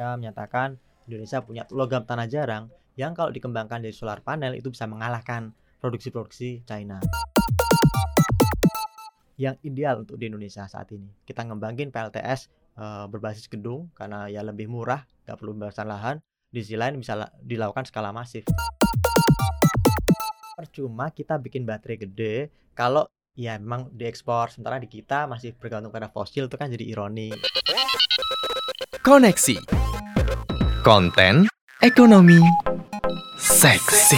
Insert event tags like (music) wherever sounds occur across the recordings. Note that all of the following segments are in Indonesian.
mereka menyatakan Indonesia punya logam tanah jarang yang kalau dikembangkan dari solar panel itu bisa mengalahkan produksi-produksi China. Yang ideal untuk di Indonesia saat ini, kita ngembangin PLTS uh, berbasis gedung karena ya lebih murah, nggak perlu pembebasan lahan. Di sisi lain bisa dilakukan skala masif. Percuma kita bikin baterai gede kalau ya memang diekspor sementara di kita masih bergantung pada fosil itu kan jadi ironi. Koneksi konten ekonomi seksi.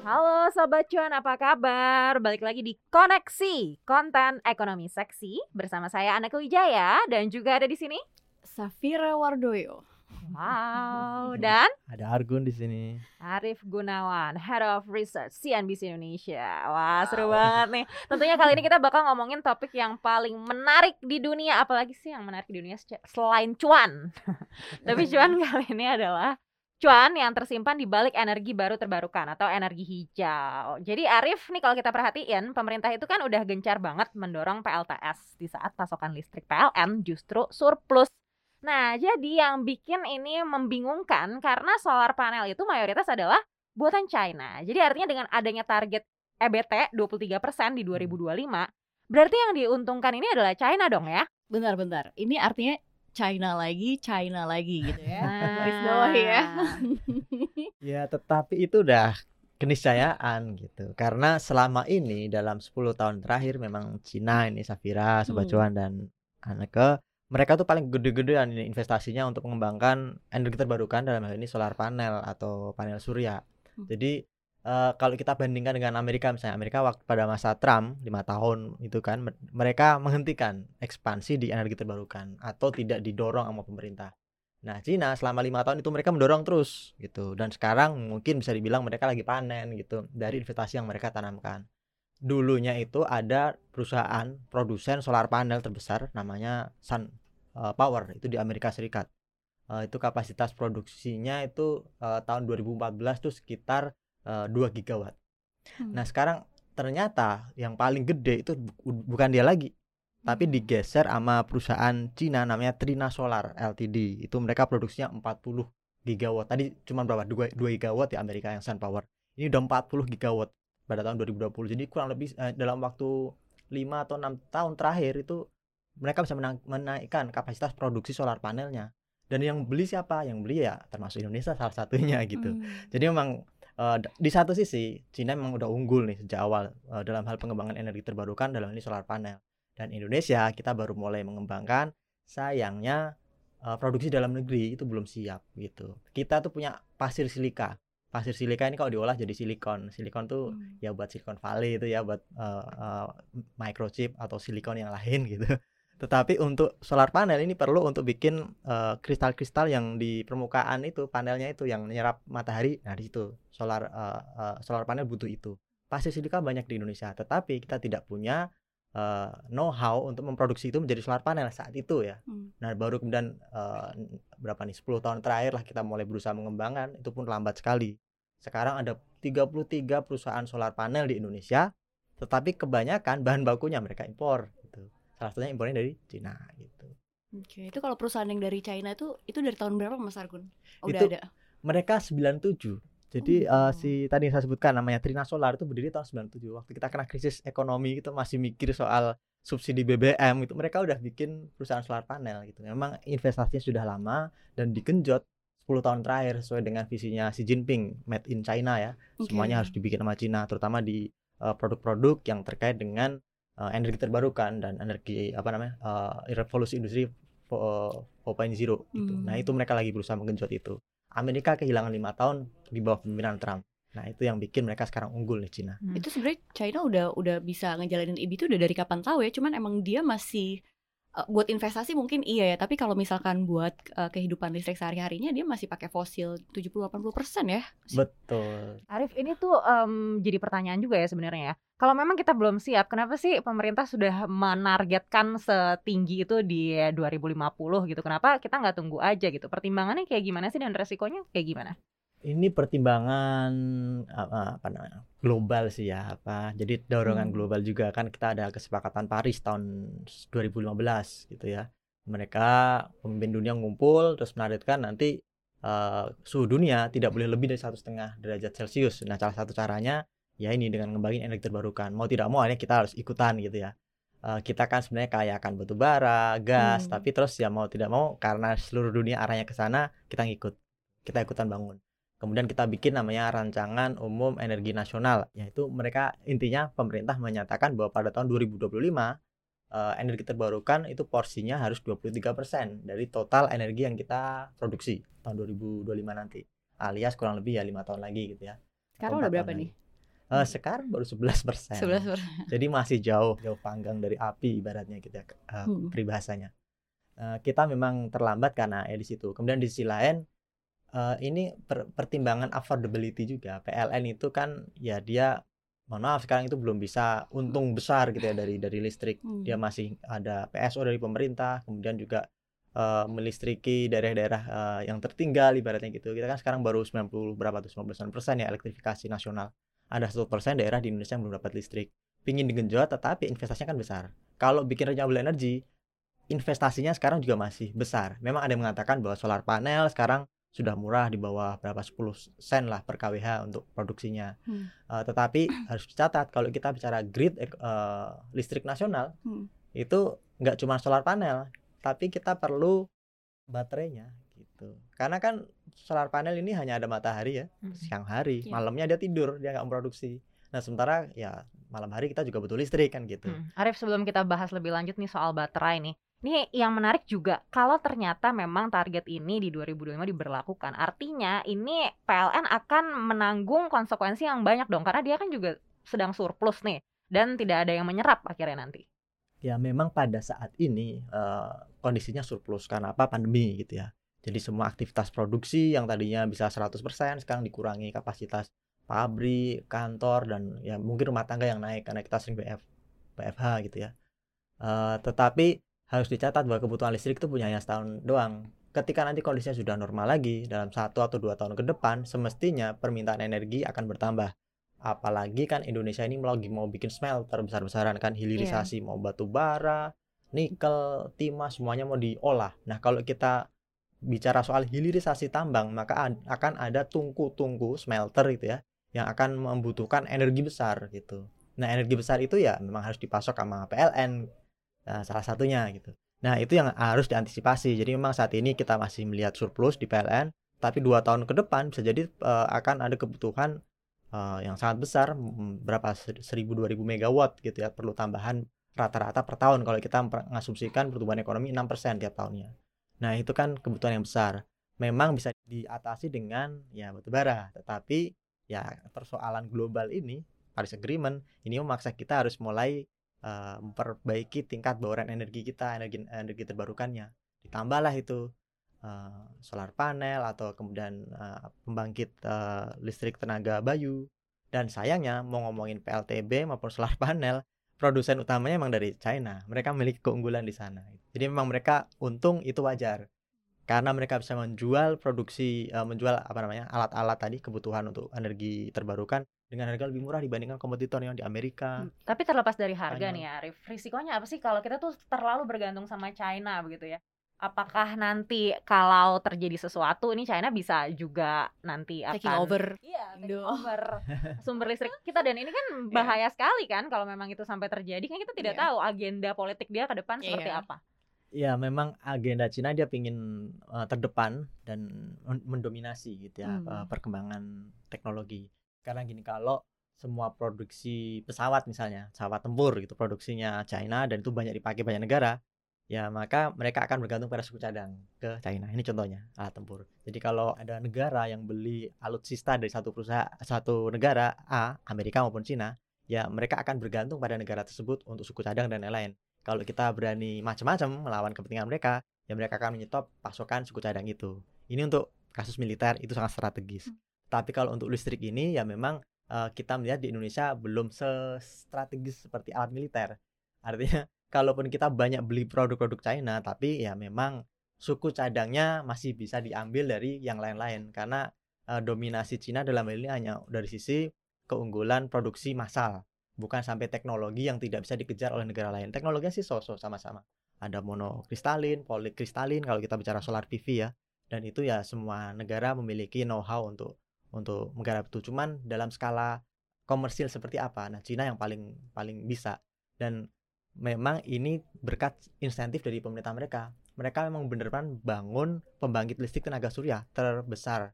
Halo Sobat Cuan, apa kabar? Balik lagi di Koneksi, konten ekonomi seksi bersama saya Anak Wijaya dan juga ada di sini Safira Wardoyo. Wow, (laughs) dan ada Argun di sini. Arif Gunawan, Head of Research CNBC Indonesia. Wah, seru wow. banget nih. Tentunya kali ini (laughs) kita bakal ngomongin topik yang paling menarik di dunia, apalagi sih yang menarik di dunia selain cuan. (laughs) Tapi cuan kali ini adalah cuan yang tersimpan di balik energi baru terbarukan atau energi hijau. Jadi Arif nih kalau kita perhatiin pemerintah itu kan udah gencar banget mendorong PLTS di saat pasokan listrik PLN justru surplus. Nah, jadi yang bikin ini membingungkan karena solar panel itu mayoritas adalah buatan China. Jadi artinya dengan adanya target EBT 23% di 2025, berarti yang diuntungkan ini adalah China dong ya? Bentar-bentar. Ini artinya China lagi, China lagi gitu ya. Garis bawah ya. (laughs) ya, tetapi itu udah keniscayaan gitu. Karena selama ini dalam 10 tahun terakhir memang Cina ini Safira, Sobat hmm. dan Aneke mereka tuh paling gede-gedean investasinya untuk mengembangkan energi terbarukan dalam hal ini solar panel atau panel surya. Hmm. Jadi uh, kalau kita bandingkan dengan Amerika misalnya Amerika waktu pada masa Trump lima tahun itu kan mereka menghentikan ekspansi di energi terbarukan atau tidak didorong sama pemerintah. Nah Cina selama lima tahun itu mereka mendorong terus gitu dan sekarang mungkin bisa dibilang mereka lagi panen gitu dari investasi yang mereka tanamkan. Dulunya itu ada perusahaan produsen solar panel terbesar namanya Sun uh, Power itu di Amerika Serikat. Uh, itu kapasitas produksinya itu uh, tahun 2014 tuh sekitar uh, 2 gigawatt. Hmm. Nah, sekarang ternyata yang paling gede itu bu bukan dia lagi, tapi hmm. digeser sama perusahaan Cina namanya Trina Solar Ltd. Itu mereka produksinya 40 gigawatt. Tadi cuma berapa? 2, 2 gigawatt di Amerika yang Sun Power. Ini udah 40 gigawatt pada tahun 2020. Jadi kurang lebih eh, dalam waktu 5 atau 6 tahun terakhir itu mereka bisa menaikkan kapasitas produksi solar panelnya. Dan yang beli siapa? Yang beli ya termasuk Indonesia salah satunya (laughs) gitu. Hmm. Jadi memang uh, di satu sisi Cina memang udah unggul nih sejak awal uh, dalam hal pengembangan energi terbarukan dalam ini solar panel dan Indonesia kita baru mulai mengembangkan sayangnya uh, produksi dalam negeri itu belum siap gitu kita tuh punya pasir silika pasir silika ini kalau diolah jadi silikon silikon tuh hmm. ya buat silikon valley itu ya buat uh, uh, microchip atau silikon yang lain (laughs) gitu tetapi untuk solar panel ini perlu untuk bikin kristal-kristal uh, yang di permukaan itu panelnya itu yang menyerap matahari. Nah, di situ solar uh, uh, solar panel butuh itu. Pasir silika banyak di Indonesia, tetapi kita tidak punya uh, know-how untuk memproduksi itu menjadi solar panel saat itu ya. Hmm. Nah, baru kemudian uh, berapa nih 10 tahun terakhir lah kita mulai berusaha mengembangkan, itu pun lambat sekali. Sekarang ada 33 perusahaan solar panel di Indonesia, tetapi kebanyakan bahan bakunya mereka impor salah satunya impornya dari Cina gitu. Oke, itu kalau perusahaan yang dari China itu itu dari tahun berapa Mas Argun? Oh, udah itu, ada. Mereka 97. Jadi oh. uh, si tadi yang saya sebutkan namanya Trina Solar itu berdiri tahun 97. Waktu kita kena krisis ekonomi itu masih mikir soal subsidi BBM itu mereka udah bikin perusahaan solar panel gitu. Memang investasinya sudah lama dan digenjot 10 tahun terakhir sesuai dengan visinya Xi Jinping made in China ya. Okay. Semuanya harus dibikin sama Cina terutama di eh, produk-produk uh, yang terkait dengan uh, energi terbarukan dan energi apa namanya uh, revolusi industri 4.0 gitu. Hmm. Nah itu mereka lagi berusaha menggenjot itu. Amerika kehilangan lima tahun di bawah pemimpinan Trump. Nah itu yang bikin mereka sekarang unggul nih Cina. Hmm. Itu sebenarnya China udah udah bisa ngejalanin IB itu udah dari kapan tahu ya. Cuman emang dia masih uh, buat investasi mungkin iya ya, tapi kalau misalkan buat uh, kehidupan listrik sehari-harinya dia masih pakai fosil 70-80% ya. Betul. Arif, ini tuh um, jadi pertanyaan juga ya sebenarnya ya. Kalau memang kita belum siap, kenapa sih pemerintah sudah menargetkan setinggi itu di 2050 gitu? Kenapa kita nggak tunggu aja gitu? Pertimbangannya kayak gimana sih dan resikonya kayak gimana? Ini pertimbangan apa, apa namanya global sih ya apa jadi dorongan hmm. global juga kan kita ada kesepakatan Paris tahun 2015 gitu ya. Mereka pemimpin dunia ngumpul terus menargetkan nanti uh, suhu dunia tidak boleh lebih dari satu setengah derajat celcius. Nah salah satu caranya ya ini dengan ngembangin energi terbarukan. Mau tidak mau akhirnya kita harus ikutan gitu ya. Uh, kita kan sebenarnya kaya akan batu bara gas Hmm. tapi terus ya mau tidak mau karena seluruh dunia arahnya ke sana kita ngikut kita ikutan bangun kemudian kita bikin namanya rancangan umum energi nasional yaitu mereka intinya pemerintah menyatakan bahwa pada tahun 2025 eh, energi terbarukan itu porsinya harus 23% dari total energi yang kita produksi tahun 2025 nanti alias kurang lebih ya lima tahun lagi gitu ya Sekarang udah berapa nih? Eh, sekarang baru 11 persen 11 jadi masih jauh jauh panggang dari api ibaratnya gitu ya Hmm. peribahasanya Eh, kita memang terlambat karena ya di situ kemudian di sisi lain eh, ini per- pertimbangan affordability juga. PLN itu kan ya dia mohon maaf sekarang itu belum bisa untung besar gitu ya dari dari listrik. Hmm. dia masih ada PSO dari pemerintah kemudian juga eh, melistriki daerah-daerah eh, yang tertinggal ibaratnya gitu. Kita kan sekarang baru 90 berapa tuh 99 persen ya elektrifikasi nasional. Ada satu persen daerah di Indonesia yang belum dapat listrik. Pingin digenjot tetapi investasinya kan besar. Kalau bikin renewable energy investasinya sekarang juga masih besar. Memang ada yang mengatakan bahwa solar panel sekarang sudah murah di bawah berapa 10 sen lah per kWh untuk produksinya Hmm. Eh, tetapi (clears throat) harus dicatat kalau kita bicara grid eh, listrik nasional Hmm. itu nggak cuma solar panel tapi kita perlu baterainya gitu karena kan solar panel ini hanya ada matahari ya Hmm. siang hari Iya. malamnya dia tidur dia nggak memproduksi nah sementara ya malam hari kita juga butuh listrik kan gitu Hmm. Arif sebelum kita bahas lebih lanjut nih soal baterai nih. Ini yang menarik juga kalau ternyata memang target ini di 2025 diberlakukan. Artinya ini PLN akan menanggung konsekuensi yang banyak dong karena dia kan juga sedang surplus nih dan tidak ada yang menyerap akhirnya nanti. ya memang pada saat ini eh, kondisinya surplus karena apa pandemi gitu ya jadi semua aktivitas produksi yang tadinya bisa 100% sekarang dikurangi kapasitas pabrik kantor dan ya mungkin rumah tangga yang naik karena kita sering BF, BFH gitu ya Eh, tetapi harus dicatat bahwa kebutuhan listrik itu punya hanya setahun doang. Ketika nanti kondisinya sudah normal lagi dalam satu atau dua tahun ke depan semestinya permintaan energi akan bertambah. Apalagi kan Indonesia ini lagi mau bikin smelter besar-besaran kan hilirisasi mau batu bara nikel timah semuanya mau diolah. Nah kalau kita bicara soal hilirisasi tambang maka akan ada tungku-tungku smelter gitu ya yang akan membutuhkan energi besar gitu. Nah energi besar itu ya memang harus dipasok sama PLN Nah, salah satunya gitu. Nah itu yang harus diantisipasi. Jadi memang saat ini kita masih melihat surplus di PLN tapi dua tahun ke depan bisa jadi eh, akan ada kebutuhan eh, yang sangat besar mm, berapa ser- 1000 2000 megawatt gitu ya perlu tambahan rata-rata per tahun. Kalau kita mengasumsikan pertumbuhan ekonomi 6% tiap tahunnya. Nah itu kan kebutuhan yang besar. Memang bisa diatasi dengan ya batu bara tetapi ya persoalan global ini Paris Agreement ini memaksa kita harus mulai eh, memperbaiki tingkat bauran energi kita energi energi terbarukannya. Ditambahlah itu eh, solar panel atau kemudian eh, pembangkit eh, listrik tenaga bayu. Dan sayangnya mau ngomongin PLTB maupun solar (laughs) panel produsen utamanya emang dari China. Mereka memiliki keunggulan di sana. Jadi memang mereka untung itu wajar. Karena mereka bisa menjual produksi eh, menjual apa namanya alat-alat tadi kebutuhan untuk energi terbarukan dengan harga lebih murah dibandingkan kompetitor yang di Amerika Hmm, Tapi terlepas dari harga Spanyol. nih Arif, risikonya apa sih kalau kita tuh terlalu bergantung sama China begitu ya? Apakah nanti kalau terjadi sesuatu ini China bisa juga nanti akan Taking over. Iya, taking Indo. over (laughs) sumber listrik kita dan ini kan bahaya sekali kan kalau memang itu sampai terjadi kan kita tidak Iya. tahu agenda politik dia ke depan seperti Iya. apa. Ya memang agenda Cina dia pingin eh, terdepan dan men- mendominasi gitu ya Hmm. eh, perkembangan teknologi. Karena gini kalau semua produksi pesawat misalnya pesawat tempur gitu produksinya China dan itu banyak dipakai banyak negara, ya maka mereka akan bergantung pada suku cadang ke China. Ini contohnya alat tempur. Jadi kalau ada negara yang beli alutsista dari satu perusahaan satu negara A, Amerika maupun Cina, ya mereka akan bergantung pada negara tersebut untuk suku cadang dan lain-lain kalau kita berani macam-macam melawan kepentingan mereka, ya mereka akan menyetop pasokan suku cadang itu. Ini untuk kasus militer itu sangat strategis. Tapi kalau untuk listrik ini ya memang eh, kita melihat di Indonesia belum strategis seperti alat militer. Artinya (laughs) kalaupun kita banyak beli produk-produk China, tapi ya memang suku cadangnya masih bisa diambil dari yang lain-lain karena eh, dominasi Cina dalam hal ini hanya dari sisi keunggulan produksi massal bukan sampai teknologi yang tidak bisa dikejar oleh negara lain. Teknologinya sih sosok sama-sama. ada monokristalin, polikristalin kalau kita bicara solar PV ya. Dan itu ya semua negara memiliki know-how untuk untuk menggarap itu. Cuman dalam skala komersil seperti apa? Nah, Cina yang paling paling bisa. Dan memang ini berkat insentif dari pemerintah mereka. Mereka memang benar-benar bangun pembangkit listrik tenaga surya terbesar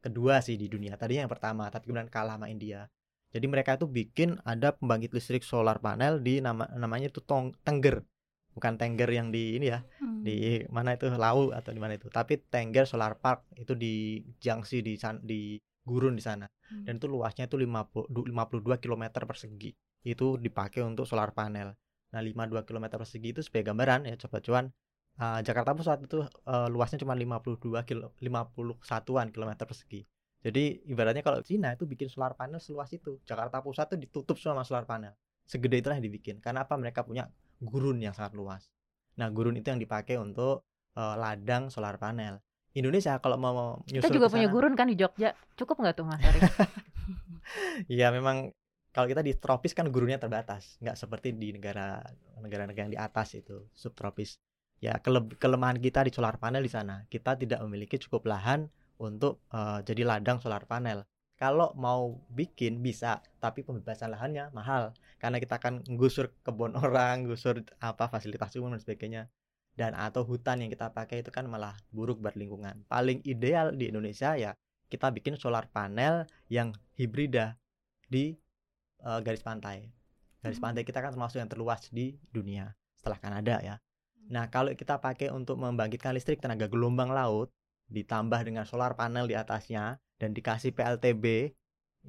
kedua sih di dunia. Tadinya yang pertama, tapi kemudian kalah sama India. Jadi mereka itu bikin ada pembangkit listrik solar panel di nama namanya itu tong, Tengger. Bukan Tengger yang di ini ya, Hmm. di mana itu Lau atau di mana itu. Tapi Tengger Solar Park itu di Jiangxi di di Gurun di sana. Hmm. Dan itu luasnya itu 50, du- 52 km persegi. Itu dipakai untuk solar panel. Nah, 52 km persegi itu sebagai gambaran ya coba cuan uh, Jakarta Pusat itu uh, luasnya cuma 52 kilo 51-an kilometer persegi. Jadi ibaratnya kalau Cina itu bikin solar panel seluas itu, Jakarta Pusat itu ditutup sama solar panel. Segede itulah yang dibikin. Karena apa? Mereka punya gurun yang sangat luas. Nah, gurun itu yang dipakai untuk uh, ladang solar panel. Indonesia kalau mau Kita nyusul juga ke punya gurun kan di Jogja. Cukup nggak tuh Mas Arif? (laughs) Iya memang kalau kita di tropis kan gurunnya terbatas, nggak seperti di negara negara-negara yang di atas itu subtropis. Ya kele- kelemahan kita di solar panel di sana, kita tidak memiliki cukup lahan untuk eh, jadi ladang solar panel. Kalau mau bikin bisa, tapi pembebasan lahannya mahal karena kita akan gusur kebun (laughs) orang, gusur apa fasilitas umum dan sebagainya. Dan atau hutan yang kita pakai itu kan malah buruk buat lingkungan. Paling ideal di Indonesia ya kita bikin solar panel yang hibrida di eh, garis pantai. Garis Hmm. pantai kita kan termasuk yang terluas di dunia setelah Kanada ya. Nah, kalau kita pakai untuk membangkitkan listrik tenaga gelombang laut ditambah dengan solar panel di atasnya dan dikasih PLTB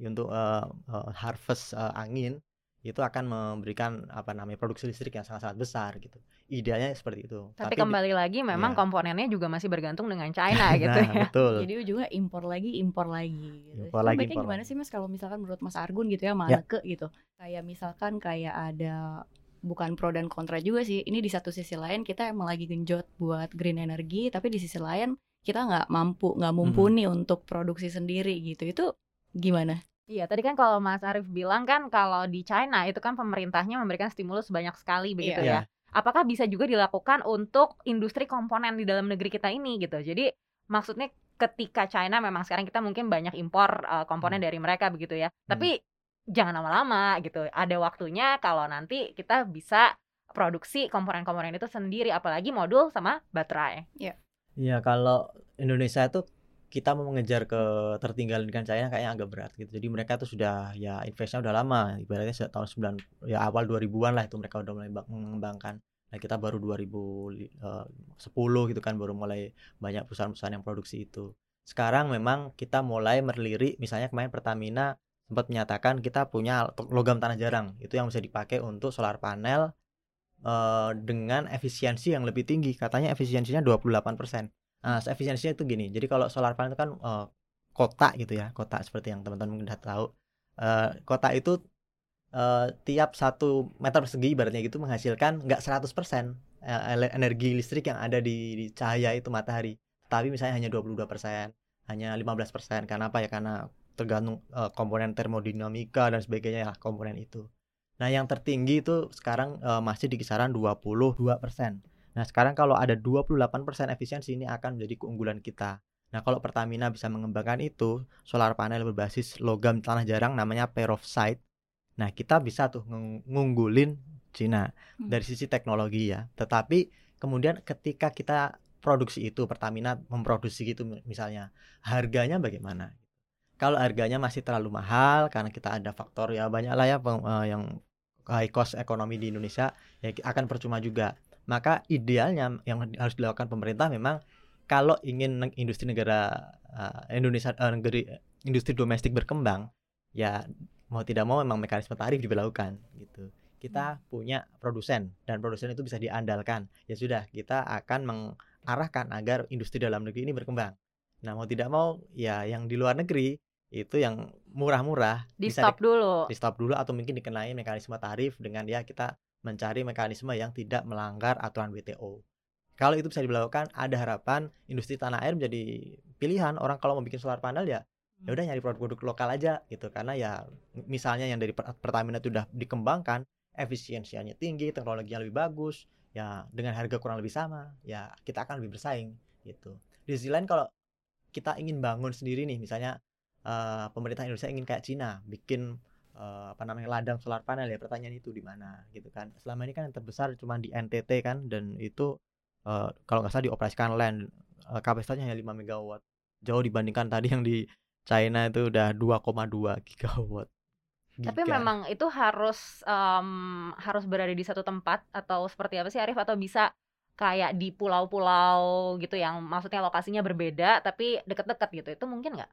untuk eh, eh, harvest eh, angin itu akan memberikan apa namanya produksi listrik yang sangat-sangat besar gitu. Idealnya seperti itu. Tapi di- kembali lagi memang Iya. komponennya juga masih bergantung dengan China (laughs) gitu nah, ya. betul. Jadi ujungnya impor lagi, impor lagi. Gitu. Impor lagi, impor gimana lagi. sih mas kalau misalkan menurut Mas Argun gitu ya, Ya. Maneke gitu. Kayak misalkan kayak ada bukan pro dan kontra juga sih. Ini di satu sisi lain kita emang lagi genjot buat green energy, tapi di sisi lain kita nggak mampu, nggak mumpuni untuk produksi sendiri gitu. Itu gimana? Iya, tadi kan kalau Mas Arif bilang kan kalau di China itu kan pemerintahnya memberikan stimulus banyak sekali begitu Iya. ya. Apakah bisa juga dilakukan untuk industri komponen di dalam negeri kita ini gitu. Jadi maksudnya ketika China memang sekarang kita mungkin banyak impor uh, komponen dari mereka begitu ya. Tapi jangan lama-lama gitu. Ada waktunya kalau nanti kita bisa produksi komponen-komponen itu sendiri apalagi modul sama baterai. Iya, kalau Indonesia itu kita mau mengejar ke tertinggalan dengan China kayaknya agak berat gitu. Jadi mereka tuh sudah ya investnya udah lama, ibaratnya sejak tahun 9 ya awal 2000-an lah itu mereka udah mulai mengembangkan. Nah, kita baru 2010 gitu kan baru mulai banyak perusahaan-perusahaan yang produksi itu. Sekarang memang kita mulai melirik misalnya kemarin Pertamina sempat menyatakan kita punya logam tanah jarang itu yang bisa dipakai untuk solar panel eh, dengan efisiensi yang lebih tinggi. Katanya efisiensinya 28%. Nah, efisiensinya itu gini. Jadi kalau solar panel itu kan eh, kotak gitu ya, kotak seperti yang teman-teman udah tahu. Eh, kotak itu eh, tiap satu meter persegi ibaratnya gitu menghasilkan nggak 100% eh, ele- energi listrik yang ada di, di cahaya itu matahari. Tapi misalnya hanya 22%, hanya 15%. Karena apa ya? Karena tergantung eh, komponen termodinamika dan sebagainya ya komponen itu. Nah, yang tertinggi itu sekarang eh, masih di kisaran 22%. Nah, sekarang kalau ada 28% efisiensi ini akan menjadi keunggulan kita. Nah, kalau Pertamina bisa mengembangkan itu, solar panel berbasis logam tanah jarang namanya perovskite. Nah, kita bisa tuh ngung- ngunggulin Cina Hmm. dari sisi teknologi ya. Tetapi kemudian ketika kita produksi itu, Pertamina memproduksi gitu misalnya, harganya bagaimana? Kalau harganya masih terlalu mahal karena kita ada faktor ya banyak lah ya eh, yang high cost ekonomi di Indonesia ya akan percuma juga. Maka idealnya yang harus dilakukan pemerintah memang kalau ingin industri negara eh, Indonesia eh, negeri industri domestik berkembang ya mau tidak mau memang mekanisme tarif diberlakukan gitu. Kita punya produsen dan produsen itu bisa diandalkan. Ya sudah, kita akan mengarahkan agar industri dalam negeri ini berkembang. Nah, mau tidak mau ya yang di luar negeri itu yang murah-murah Di bisa stop dulu. di stop dulu atau mungkin dikenai mekanisme tarif dengan ya kita mencari mekanisme yang tidak melanggar aturan WTO. Kalau itu bisa dilakukan, ada harapan industri tanah air menjadi pilihan. Orang kalau mau bikin solar panel ya ya udah nyari produk-produk lokal aja gitu. Karena ya misalnya yang dari Per- Pertamina itu udah dikembangkan efisiensinya tinggi teknologinya lebih bagus ya dengan harga kurang lebih sama ya kita akan lebih bersaing gitu. Di sisi lain kalau kita ingin bangun sendiri nih misalnya eh, pemerintah Indonesia ingin kayak Cina bikin eh, apa namanya ladang solar panel ya pertanyaan itu di mana gitu kan selama ini kan yang terbesar cuma di NTT kan dan itu eh, kalau nggak salah dioperasikan land eh, kapasitasnya hanya 5 megawatt jauh dibandingkan tadi yang di China itu udah 2,2 gigawatt Tapi Giga. memang itu harus em, harus berada di satu tempat atau seperti apa sih Arif atau bisa kayak di pulau-pulau gitu yang maksudnya lokasinya berbeda tapi deket-deket gitu itu mungkin nggak?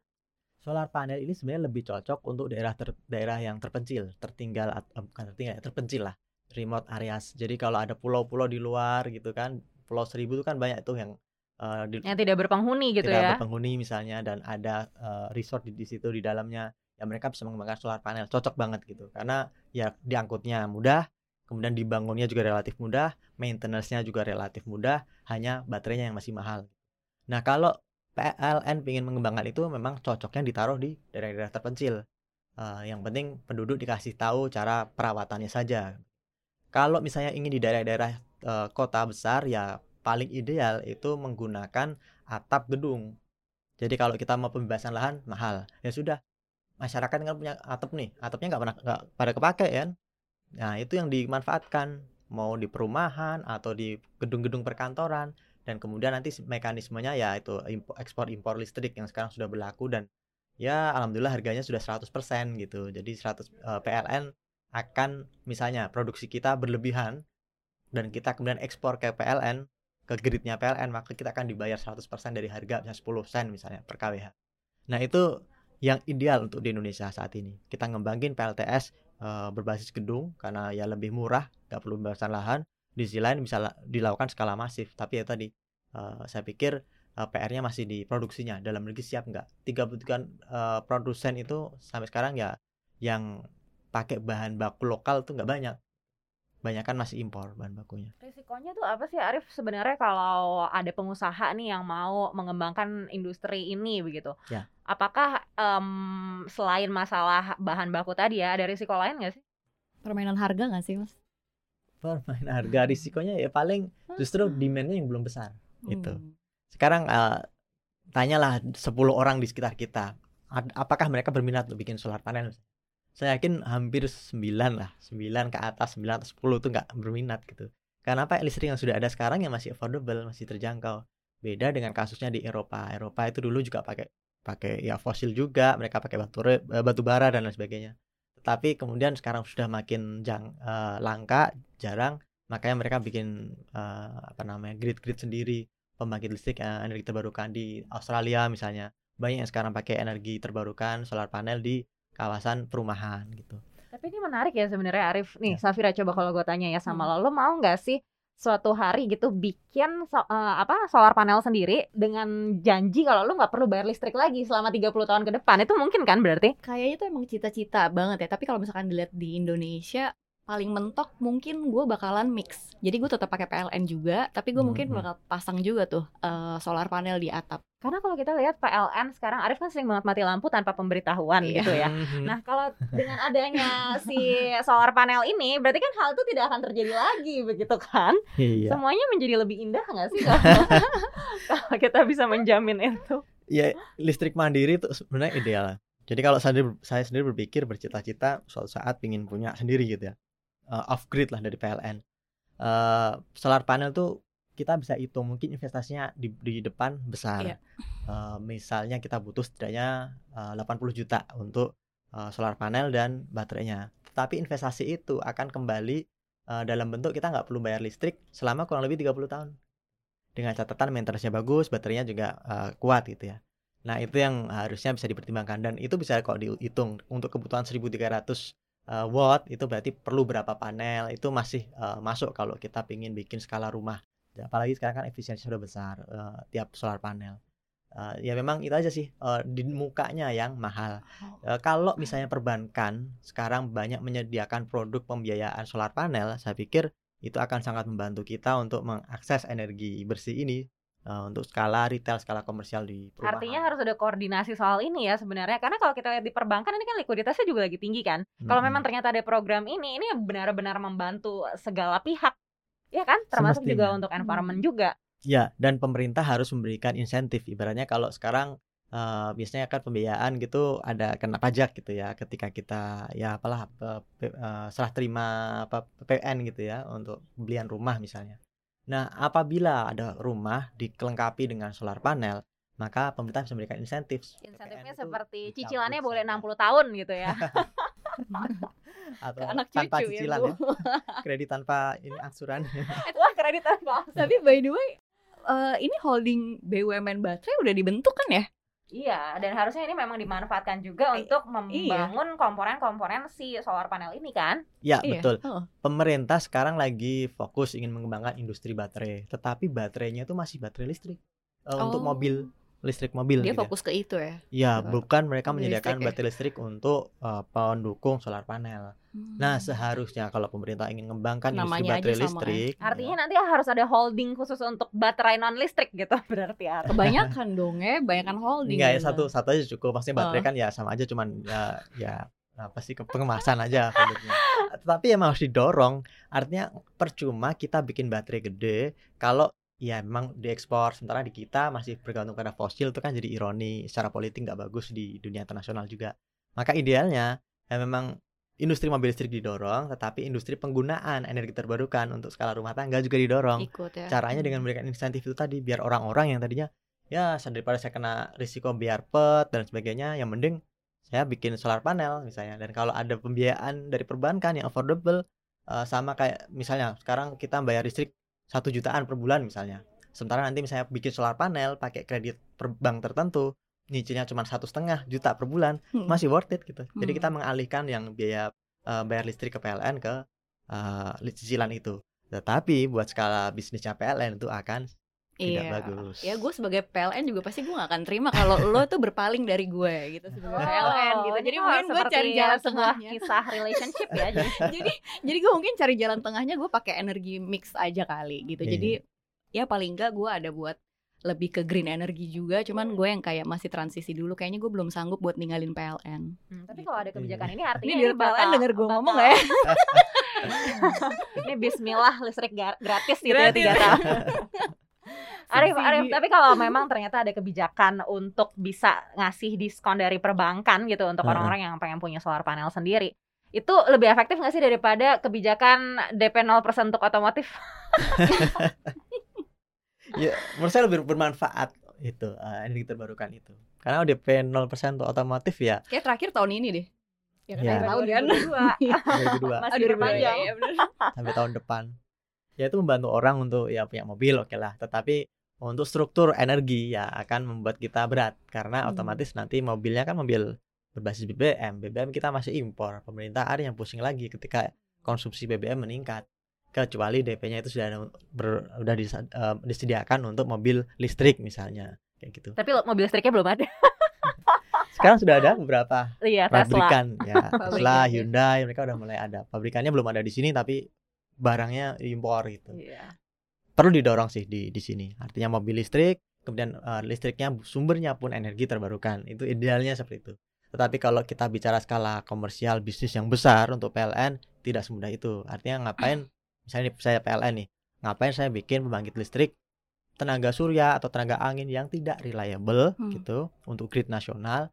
Solar panel ini sebenarnya lebih cocok untuk daerah ter- daerah yang terpencil, tertinggal eh, bukan tertinggal ya, terpencil lah, remote areas. Jadi kalau ada pulau-pulau di luar gitu kan, Pulau Seribu itu kan banyak tuh yang eh, di, Yang tidak berpenghuni gitu tidak ya. berpenghuni misalnya dan ada eh, resort di, di situ di dalamnya, ya mereka bisa mengembangkan solar panel, cocok banget gitu. Karena ya diangkutnya mudah, kemudian dibangunnya juga relatif mudah, maintenance-nya juga relatif mudah, hanya baterainya yang masih mahal. Nah, kalau PLN ingin mengembangkan itu memang cocoknya ditaruh di daerah-daerah terpencil. Eh, yang penting penduduk dikasih tahu cara perawatannya saja. Kalau misalnya ingin di daerah-daerah eh, kota besar ya paling ideal itu menggunakan atap gedung. Jadi kalau kita mau pembebasan lahan mahal, ya sudah masyarakat kan punya atap nih, atapnya nggak pernah nggak pada kepake kan. Nah itu yang dimanfaatkan mau di perumahan atau di gedung-gedung perkantoran dan kemudian nanti mekanismenya ya itu ekspor impor listrik yang sekarang sudah berlaku dan ya alhamdulillah harganya sudah 100% gitu. Jadi 100 eh, PLN akan misalnya produksi kita berlebihan dan kita kemudian ekspor ke PLN ke gridnya PLN maka kita akan dibayar 100% dari harga misalnya 10 sen misalnya per kWh. Nah itu yang ideal untuk di Indonesia saat ini. Kita ngembangin PLTS eh, berbasis gedung karena ya lebih murah, nggak perlu pembebasan lahan. Di sisi lain bisa la- dilakukan skala masif. Tapi ya tadi eh, saya pikir eh, PR-nya masih di produksinya. Dalam negeri siap nggak? 33 eh, produsen itu sampai sekarang ya yang pakai bahan baku lokal tuh nggak banyak. Banyak kan masih impor bahan bakunya. Risikonya tuh apa sih Arif sebenarnya kalau ada pengusaha nih yang mau mengembangkan industri ini begitu? Ya. Apakah em, selain masalah bahan baku tadi ya ada risiko lain nggak sih? Permainan harga nggak sih mas? Permain harga risikonya ya paling justru demand-nya yang belum besar. Itu. Hmm. Sekarang eh, tanyalah 10 orang di sekitar kita, apakah mereka berminat untuk bikin solar panel? Saya yakin hampir 9 lah, 9 ke atas, 9 atau 10 itu nggak berminat gitu. Karena apa? Listrik yang sudah ada sekarang yang masih affordable, masih terjangkau. Beda dengan kasusnya di Eropa. Eropa itu dulu juga pakai pakai ya fosil juga, mereka pakai batu eh, batu bara dan lain sebagainya. Tetapi kemudian sekarang sudah makin jang, eh, langka, jarang, makanya mereka bikin eh, apa namanya grid-grid sendiri pembangkit listrik eh, energi terbarukan di Australia misalnya banyak yang sekarang pakai energi terbarukan solar panel di kawasan perumahan gitu Tapi ini menarik ya sebenarnya Arif. Nih, Ya. Safira coba kalau gue tanya ya sama Hmm. lo, lo mau nggak sih suatu hari gitu bikin so- eh, apa solar panel sendiri dengan janji kalau lo nggak perlu bayar listrik lagi selama 30 tahun ke depan. Itu mungkin kan berarti? Kayaknya itu emang cita-cita banget ya. Tapi kalau misalkan dilihat di Indonesia paling mentok mungkin gue bakalan mix. Jadi gue tetap pakai PLN juga, tapi gue mungkin Mhm. bakal pasang juga tuh eh, solar panel di atap. Karena kalau kita lihat PLN sekarang Arif kan sering banget mati lampu tanpa pemberitahuan Iya. gitu ya. (laughs) Nah, kalau dengan adanya si solar panel ini, berarti kan hal itu tidak akan terjadi lagi, begitu kan? iya Semuanya menjadi lebih indah nggak sih kalau, (laughs) (laughs) kalau kita bisa menjamin itu? ya listrik mandiri itu sebenarnya ideal jadi kalau saya, saya sendiri berpikir bercita-cita suatu saat ingin punya sendiri gitu ya Eh, off grid lah dari PLN Eh, solar panel tuh kita bisa hitung mungkin investasinya di, di depan besar. Iya. Eh, misalnya kita butuh setidaknya eh, 80 juta untuk eh, solar panel dan baterainya. Tapi investasi itu akan kembali eh, dalam bentuk kita nggak perlu bayar listrik selama kurang lebih 30 tahun. Dengan catatan maintenance-nya bagus baterainya juga eh, kuat gitu ya. Nah itu yang harusnya bisa dipertimbangkan dan itu bisa kok dihitung untuk kebutuhan 1300 eh, watt itu berarti perlu berapa panel itu masih eh, masuk kalau kita ingin bikin skala rumah. Apalagi sekarang kan efisiensi sudah besar eh, tiap solar panel. Eh, ya memang itu aja sih eh, di mukanya yang mahal. Eh, kalau misalnya perbankan sekarang banyak menyediakan produk pembiayaan solar panel saya pikir itu akan sangat membantu kita untuk mengakses energi bersih ini eh, untuk skala retail skala komersial di perumahan Artinya harus ada koordinasi soal ini ya sebenarnya. Karena kalau kita lihat di perbankan ini kan likuiditasnya juga lagi tinggi kan. Kalau Mm-mm. memang ternyata ada program ini, ini benar-benar membantu segala pihak Iya kan? Termasuk juga Semestinya. untuk environment Hmm. juga. Ya, dan pemerintah harus memberikan insentif. Ibaratnya kalau sekarang eh, biasanya kan pembiayaan gitu ada kena pajak gitu ya ketika kita ya apalah pe- eh, serah terima apa PPN gitu ya untuk belian rumah misalnya. Nah, apabila ada rumah dikelengkapi dengan solar panel, maka pemerintah bisa memberikan insentif. Insentifnya PPN seperti cicilannya boleh sama- 60 tahun gitu ya. (laughs) atau anak tanpa cucu ya, cicilan Bu. ya, kredit tanpa ini angsuran. (laughs) Wah, kredit tanpa Tapi by the way, eh, ini holding BUMN baterai udah dibentuk kan ya? Iya, dan harusnya ini memang dimanfaatkan juga I- untuk membangun komponen-komponen si solar panel ini kan. Ya, Iya. betul. Oh. Pemerintah sekarang lagi fokus ingin mengembangkan industri baterai, tetapi baterainya itu masih baterai listrik eh, untuk Oh. mobil listrik mobil. Dia gitu ya. fokus ke itu ya. Ya, ke bukan mereka menyediakan listrik ya. baterai listrik untuk eh, pendukung solar panel. Nah, Hmm. seharusnya kalau pemerintah ingin mengembangkan industri Namanya aja baterai sama, ya. listrik, Artinya nanti harus ada holding khusus untuk baterai non listrik gitu (laughs) berarti ya. kebanyakan dong ya, kebanyakan holding. enggak ya gitu. satu satu aja cukup. Maksudnya baterai Oh. kan ya sama aja, cuman ya ya apa sih ke- pengemasan aja produknya. Tetapi emang harus didorong. Artinya percuma kita bikin baterai gede kalau ya memang diekspor sementara di kita masih bergantung pada fosil itu kan jadi ironi secara politik nggak bagus di dunia internasional juga. Maka idealnya ya memang industri mobil listrik didorong, tetapi industri penggunaan energi terbarukan untuk skala rumah tangga juga didorong. ikut ya. Caranya dengan memberikan insentif itu tadi biar orang-orang yang tadinya ya daripada saya kena risiko biar pet dan sebagainya, yang mending saya bikin solar panel misalnya. Dan kalau ada pembiayaan dari perbankan yang affordable eh, sama kayak misalnya sekarang kita bayar listrik satu jutaan per bulan misalnya. Sementara nanti misalnya bikin solar panel pakai kredit per bank tertentu, nyicilnya cuma satu setengah juta per bulan, Hmm. masih worth it gitu. Jadi Hmm. kita mengalihkan yang biaya eh, bayar listrik ke PLN ke li- cicilan itu. Tetapi buat skala bisnisnya PLN itu akan tidak Iya. bagus. Ya gue sebagai PLN juga pasti gue gak akan terima kalau lo tuh berpaling dari gue gitu sebagai PLN gitu. ini Jadi kok mungkin gue cari jalan tengahnya. kisah relationship ya. (laughs) Jadi jadi jadi gue mungkin cari jalan tengahnya gue pakai energi mix aja kali gitu. Iya. Jadi ya paling enggak gue ada buat lebih ke green energy juga. Cuman gue yang kayak masih transisi dulu. Kayaknya gue belum sanggup buat ninggalin PLN. Hmm, tapi kalau ada kebijakan ini artinya Ini dari PLN denger gue ngomong gak ya? (laughs) Ini bismillah listrik gratis gitu ya Gratis. tiga tahun. (laughs) Arif. Arif, tapi kalau memang ternyata ada kebijakan untuk bisa ngasih diskon dari perbankan gitu untuk orang-orang yang pengen punya solar panel sendiri, itu lebih efektif nggak sih daripada kebijakan DP 0% untuk otomotif? (laughs) ya, menurut saya lebih bermanfaat itu eh, energi terbarukan itu. Karena DP 0% untuk otomotif ya Kayak terakhir tahun ini deh. Ya, kan tahun kan. 2022. 2022 Masih Aduh, berpanjang. iya, bener. sampai tahun depan. Ya itu membantu orang untuk ya punya mobil oke lah, tetapi untuk struktur energi ya akan membuat kita berat karena Hmm. otomatis nanti mobilnya kan mobil berbasis BBM. BBM kita masih impor. Pemerintah ada yang pusing lagi ketika konsumsi BBM meningkat. Kecuali DP-nya itu sudah ber, udah disa- eh, disediakan untuk mobil listrik misalnya kayak gitu. Tapi mobil listriknya belum ada. (laughs) Sekarang sudah ada beberapa Iya, Tesla. pabrikan ya (laughs) Tesla, ya. Hyundai mereka udah mulai ada. Pabrikannya belum ada di sini tapi barangnya impor gitu. Iya. Perlu didorong sih di di sini. Artinya mobil listrik, kemudian eh, listriknya sumbernya pun energi terbarukan. Itu idealnya seperti itu. Tetapi kalau kita bicara skala komersial bisnis yang besar untuk PLN tidak semudah itu. Artinya ngapain (clears throat) misalnya saya PLN nih, ngapain saya bikin pembangkit listrik tenaga surya atau tenaga angin yang tidak reliable Hmm. gitu untuk grid nasional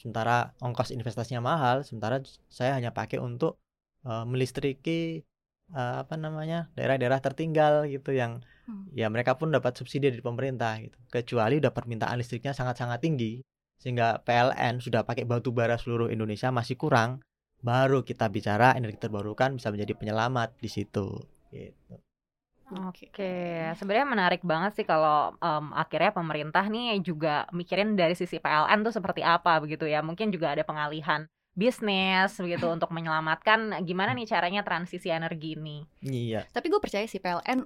sementara ongkos investasinya mahal sementara saya hanya pakai untuk eh, melistriki eh, apa namanya daerah-daerah tertinggal gitu yang Hmm. ya mereka pun dapat subsidi dari pemerintah gitu kecuali udah permintaan listriknya sangat-sangat tinggi sehingga PLN sudah pakai batu bara seluruh Indonesia masih kurang baru kita bicara energi terbarukan bisa menjadi penyelamat di situ gitu. Oke, sebenarnya menarik banget sih kalau em, akhirnya pemerintah nih juga mikirin dari sisi PLN tuh seperti apa begitu ya. Mungkin juga ada pengalihan bisnis begitu (clears throat) untuk menyelamatkan gimana nih caranya transisi energi ini. Iya. Tapi gue percaya sih PLN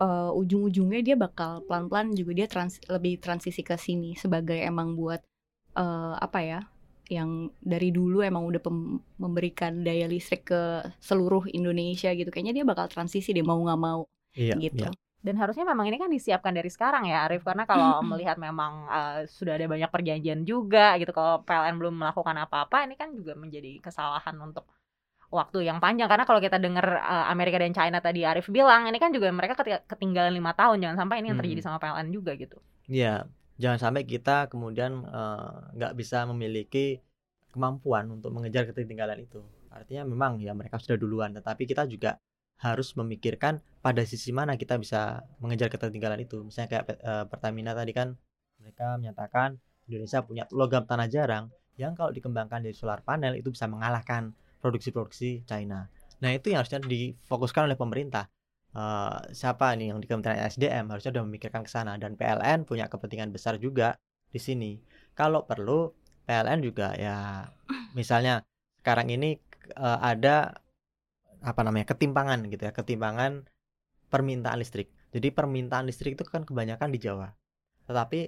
eh, ujung-ujungnya dia bakal pelan-pelan juga dia trans lebih transisi ke sini sebagai emang buat eh, apa ya yang dari dulu emang udah pem- memberikan daya listrik ke seluruh Indonesia gitu kayaknya dia bakal transisi deh mau nggak mau Iya, gitu iya. Dan harusnya memang ini kan disiapkan dari sekarang ya Arif. Karena kalau melihat memang eh, sudah ada banyak perjanjian juga gitu kalau PLN belum melakukan apa-apa ini kan juga menjadi kesalahan untuk waktu yang panjang. Karena kalau kita dengar uh, Amerika dan China tadi Arif bilang ini kan juga mereka keti- ketinggalan lima tahun. Jangan sampai ini yang terjadi sama PLN juga gitu. Iya, jangan sampai kita kemudian eh, nggak bisa memiliki kemampuan untuk mengejar ketertinggalan itu. Artinya memang ya mereka sudah duluan, tetapi kita juga harus memikirkan pada sisi mana kita bisa mengejar ketertinggalan itu. Misalnya kayak eh, Pertamina tadi kan mereka menyatakan Indonesia punya logam tanah jarang yang kalau dikembangkan dari solar panel itu bisa mengalahkan produksi-produksi China. Nah itu yang harusnya difokuskan oleh pemerintah. Eh, siapa nih yang di Kementerian SDM harusnya sudah memikirkan ke sana dan PLN punya kepentingan besar juga di sini. Kalau perlu PLN juga ya misalnya sekarang ini eh, ada apa namanya ketimpangan gitu ya, ketimpangan permintaan listrik. Jadi permintaan listrik itu kan kebanyakan di Jawa. Tetapi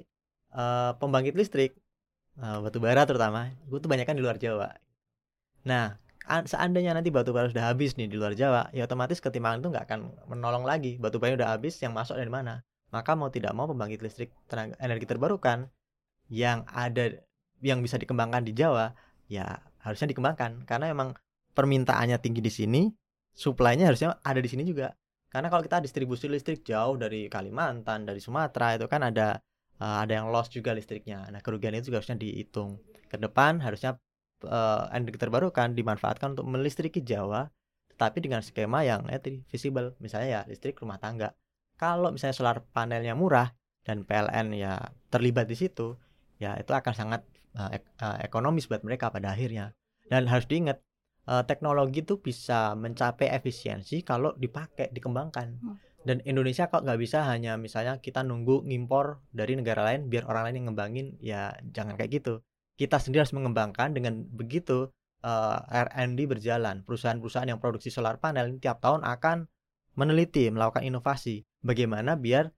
eh, pembangkit listrik eh, batu bara terutama itu tuh banyak di luar Jawa. Nah, seandainya nanti batu bara sudah habis nih di luar Jawa, ya otomatis ketimpangan itu nggak akan menolong lagi. Batu bara udah habis, yang masuk dari mana? Maka mau tidak mau pembangkit listrik tenaga energi terbarukan yang ada yang bisa dikembangkan di Jawa, ya harusnya dikembangkan karena emang permintaannya tinggi di sini, supply-nya harusnya ada di sini juga. Karena kalau kita distribusi listrik jauh dari Kalimantan, dari Sumatera itu kan ada eh, ada yang loss juga listriknya. Nah, kerugian itu juga harusnya dihitung. Ke depan harusnya eh, energi terbarukan dimanfaatkan untuk melistriki Jawa, tetapi dengan skema yang eh, visible. Misalnya ya listrik rumah tangga. Kalau misalnya solar panelnya murah dan PLN ya terlibat di situ, ya itu akan sangat eh, ek- eh, ekonomis buat mereka pada akhirnya. Dan harus diingat eh, teknologi itu bisa mencapai efisiensi kalau dipakai, dikembangkan. Hmm. Dan Indonesia kok nggak bisa hanya misalnya kita nunggu ngimpor dari negara lain biar orang lain yang ngembangin, ya jangan kayak gitu. Kita sendiri harus mengembangkan dengan begitu eh, R&D berjalan. Perusahaan-perusahaan yang produksi solar panel tiap tahun akan meneliti, melakukan inovasi. Bagaimana biar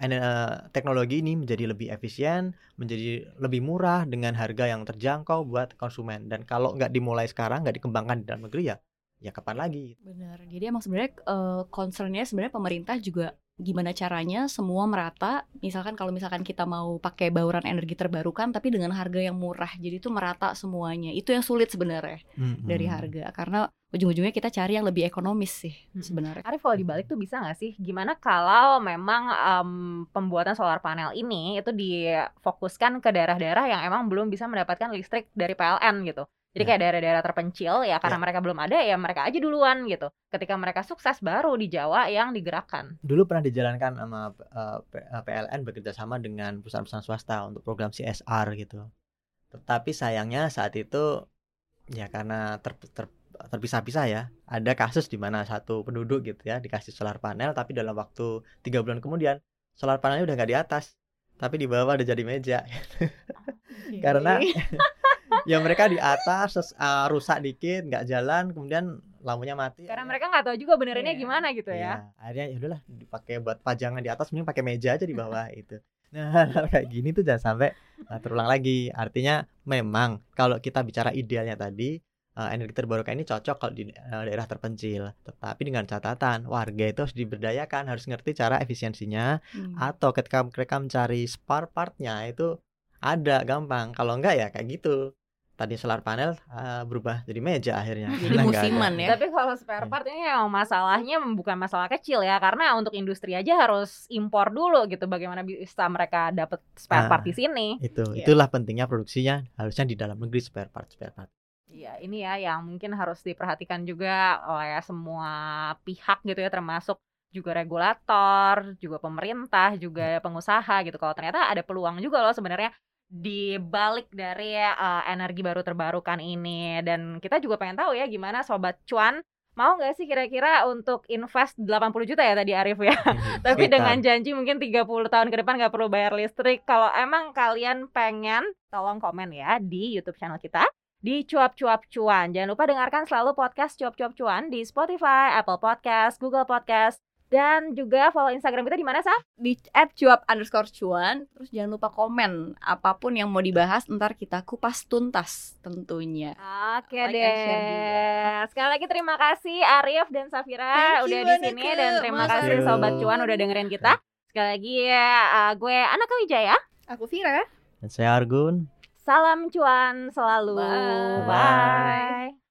eh, teknologi ini menjadi lebih efisien, menjadi lebih murah dengan harga yang terjangkau buat konsumen. Dan kalau nggak dimulai sekarang, nggak dikembangkan di dalam negeri ya, ya kapan lagi? Benar. Jadi emang sebenarnya eh, concernnya sebenarnya pemerintah juga gimana caranya semua merata. Misalkan kalau misalkan kita mau pakai bauran energi terbarukan tapi dengan harga yang murah. Jadi itu merata semuanya. Itu yang sulit sebenarnya dari Mm-mm. harga karena ujung-ujungnya kita cari yang lebih ekonomis sih sebenarnya. Arif kalau dibalik tuh bisa nggak sih? Gimana kalau memang em, pembuatan solar panel ini itu difokuskan ke daerah-daerah yang emang belum bisa mendapatkan listrik dari PLN gitu. Jadi Ya. kayak daerah-daerah terpencil ya karena Ya. mereka belum ada ya mereka aja duluan gitu. Ketika mereka sukses baru di Jawa yang digerakkan. Dulu pernah dijalankan sama eh, P- eh, PLN bekerja sama dengan perusahaan-perusahaan swasta untuk program CSR gitu. Tetapi sayangnya saat itu ya karena ter, ter- terpisah-pisah ya. Ada kasus di mana satu penduduk gitu ya dikasih solar panel tapi dalam waktu tiga bulan kemudian solar panelnya udah nggak di atas tapi di bawah udah jadi meja. (laughs) Karena (laughs) ya mereka di atas terus eh, rusak dikit nggak jalan kemudian lampunya mati. Karena akhirnya- mereka nggak tahu juga benerinnya Iya. gimana gitu ya. Iya, akhirnya ya udahlah dipakai buat pajangan di atas mending pakai meja aja di (laughs) bawah itu. Nah, (laughs) kayak gini tuh jangan sampai uh, terulang lagi. Artinya memang kalau kita bicara idealnya tadi uh, energi terbarukan ini cocok kalau di uh, daerah terpencil. Tetapi dengan catatan warga itu harus diberdayakan, harus ngerti cara efisiensinya Hmm. atau ketika mereka mencari spare partnya itu ada gampang. Kalau enggak ya kayak gitu. Tadi solar panel uh, berubah jadi meja akhirnya. Jadi ada. musiman ya. Tapi kalau spare Iya. part ini emang masalahnya bukan masalah kecil ya karena untuk industri aja harus impor dulu gitu bagaimana bisa mereka dapat spare Ah. part di sini. Itu Iya. itulah pentingnya produksinya harusnya di dalam negeri spare part spare part. Iya, ini ya yang mungkin harus diperhatikan juga oleh semua pihak gitu ya termasuk juga regulator, juga pemerintah, juga pengusaha gitu. Kalau ternyata ada peluang juga loh sebenarnya di balik dari eh, energi baru terbarukan ini dan kita juga pengen tahu ya gimana sobat cuan mau nggak sih kira-kira untuk invest 80 juta ya tadi Arif ya (laughs) tapi Sekitar. dengan janji mungkin 30 tahun ke depan nggak perlu bayar listrik. Kalau emang kalian pengen, tolong komen ya di YouTube channel kita di cuap-cuap cuan. Jangan lupa dengarkan selalu podcast cuap-cuap cuan di Spotify, Apple Podcast, Google Podcast, dan juga follow Instagram kita di mana sah? Di @cuap underscore cuan. Terus jangan lupa komen apa pun yang mau dibahas. Ntar kita kupas tuntas tentunya. Oke Like deh. Sekali lagi terima kasih Arif dan Safira Thank udah di sini dan terima Mas kasih sobat cuan udah dengerin kita. Sekali lagi ya, uh, gue Anaka Wijaya. Aku Vira. Dan saya Argun. Salam cuan selalu. Bye. Bye.